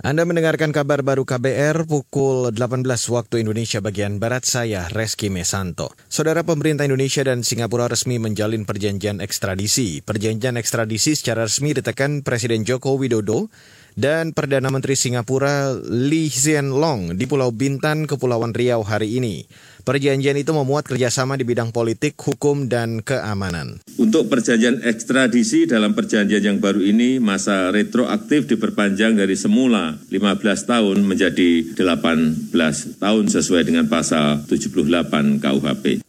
Anda mendengarkan kabar baru KBR pukul 18 waktu Indonesia bagian Barat saya, Reski Mesanto. Saudara pemerintah Indonesia dan Singapura resmi menjalin perjanjian ekstradisi. Perjanjian ekstradisi secara resmi ditekan Presiden Joko Widodo dan Perdana Menteri Singapura Lee Hsien Long di Pulau Bintan, Kepulauan Riau hari ini. Perjanjian itu memuat kerjasama di bidang politik, hukum, dan keamanan. Untuk perjanjian ekstradisi dalam perjanjian yang baru ini, masa retroaktif diperpanjang dari semula 15 tahun menjadi 18 tahun sesuai dengan pasal 78 KUHP.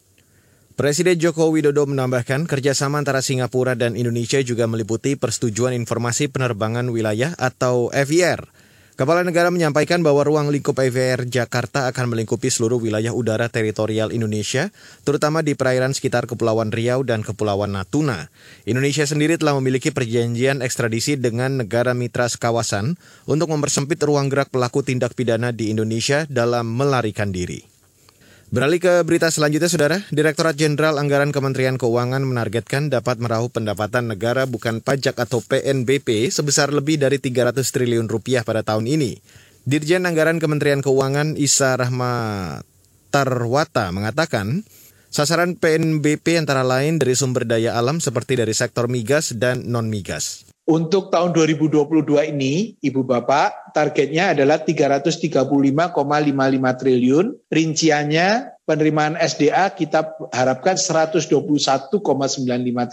Presiden Joko Widodo menambahkan kerjasama antara Singapura dan Indonesia juga meliputi persetujuan informasi penerbangan wilayah atau FIR. Kepala negara menyampaikan bahwa ruang lingkup FIR Jakarta akan melingkupi seluruh wilayah udara teritorial Indonesia, terutama di perairan sekitar Kepulauan Riau dan Kepulauan Natuna. Indonesia sendiri telah memiliki perjanjian ekstradisi dengan negara mitra sekawasan untuk mempersempit ruang gerak pelaku tindak pidana di Indonesia dalam melarikan diri. Beralih ke berita selanjutnya, Saudara. Direktorat Jenderal Anggaran Kementerian Keuangan menargetkan dapat meraup pendapatan negara bukan pajak atau PNBP sebesar lebih dari 300 triliun rupiah pada tahun ini. Dirjen Anggaran Kementerian Keuangan Isa Rahmatarwata mengatakan, sasaran PNBP antara lain dari sumber daya alam seperti dari sektor migas dan non-migas. Untuk tahun 2022 ini, Ibu Bapak, targetnya adalah 335,55 triliun. Rinciannya penerimaan SDA kita harapkan 121,95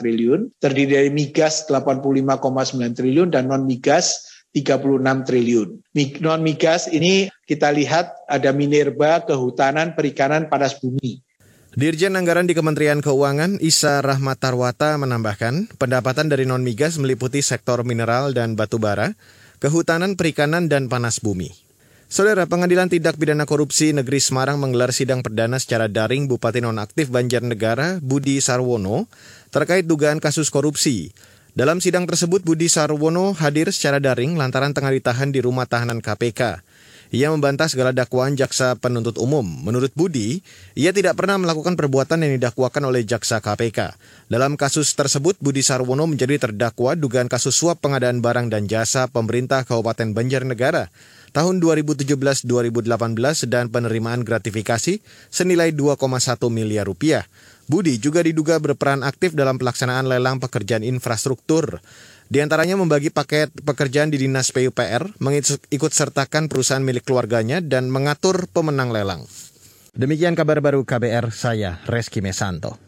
triliun, terdiri dari migas 85,9 triliun dan non migas 36 triliun. Non migas ini kita lihat ada minerba, kehutanan, perikanan, panas bumi. Dirjen Anggaran di Kementerian Keuangan Isa Rahmatarwata menambahkan, pendapatan dari non-migas meliputi sektor mineral dan batu bara, kehutanan, perikanan, dan panas bumi. Saudara, Pengadilan Tindak Pidana Korupsi Negeri Semarang menggelar sidang perdana secara daring Bupati Nonaktif Banjarnegara Budi Sarwono terkait dugaan kasus korupsi. Dalam sidang tersebut, Budi Sarwono hadir secara daring lantaran tengah ditahan di rumah tahanan KPK. Ia membantah segala dakwaan jaksa penuntut umum. Menurut Budi, ia tidak pernah melakukan perbuatan yang didakwakan oleh jaksa KPK. Dalam kasus tersebut, Budi Sarwono menjadi terdakwa dugaan kasus suap pengadaan barang dan jasa pemerintah Kabupaten Banjarnegara tahun 2017-2018 dan penerimaan gratifikasi senilai 2,1 miliar rupiah. Budi juga diduga berperan aktif dalam pelaksanaan lelang pekerjaan infrastruktur. Di antaranya membagi paket pekerjaan di Dinas PUPR, mengikut sertakan perusahaan milik keluarganya, dan mengatur pemenang lelang. Demikian kabar baru KBR, saya Reski Mesanto.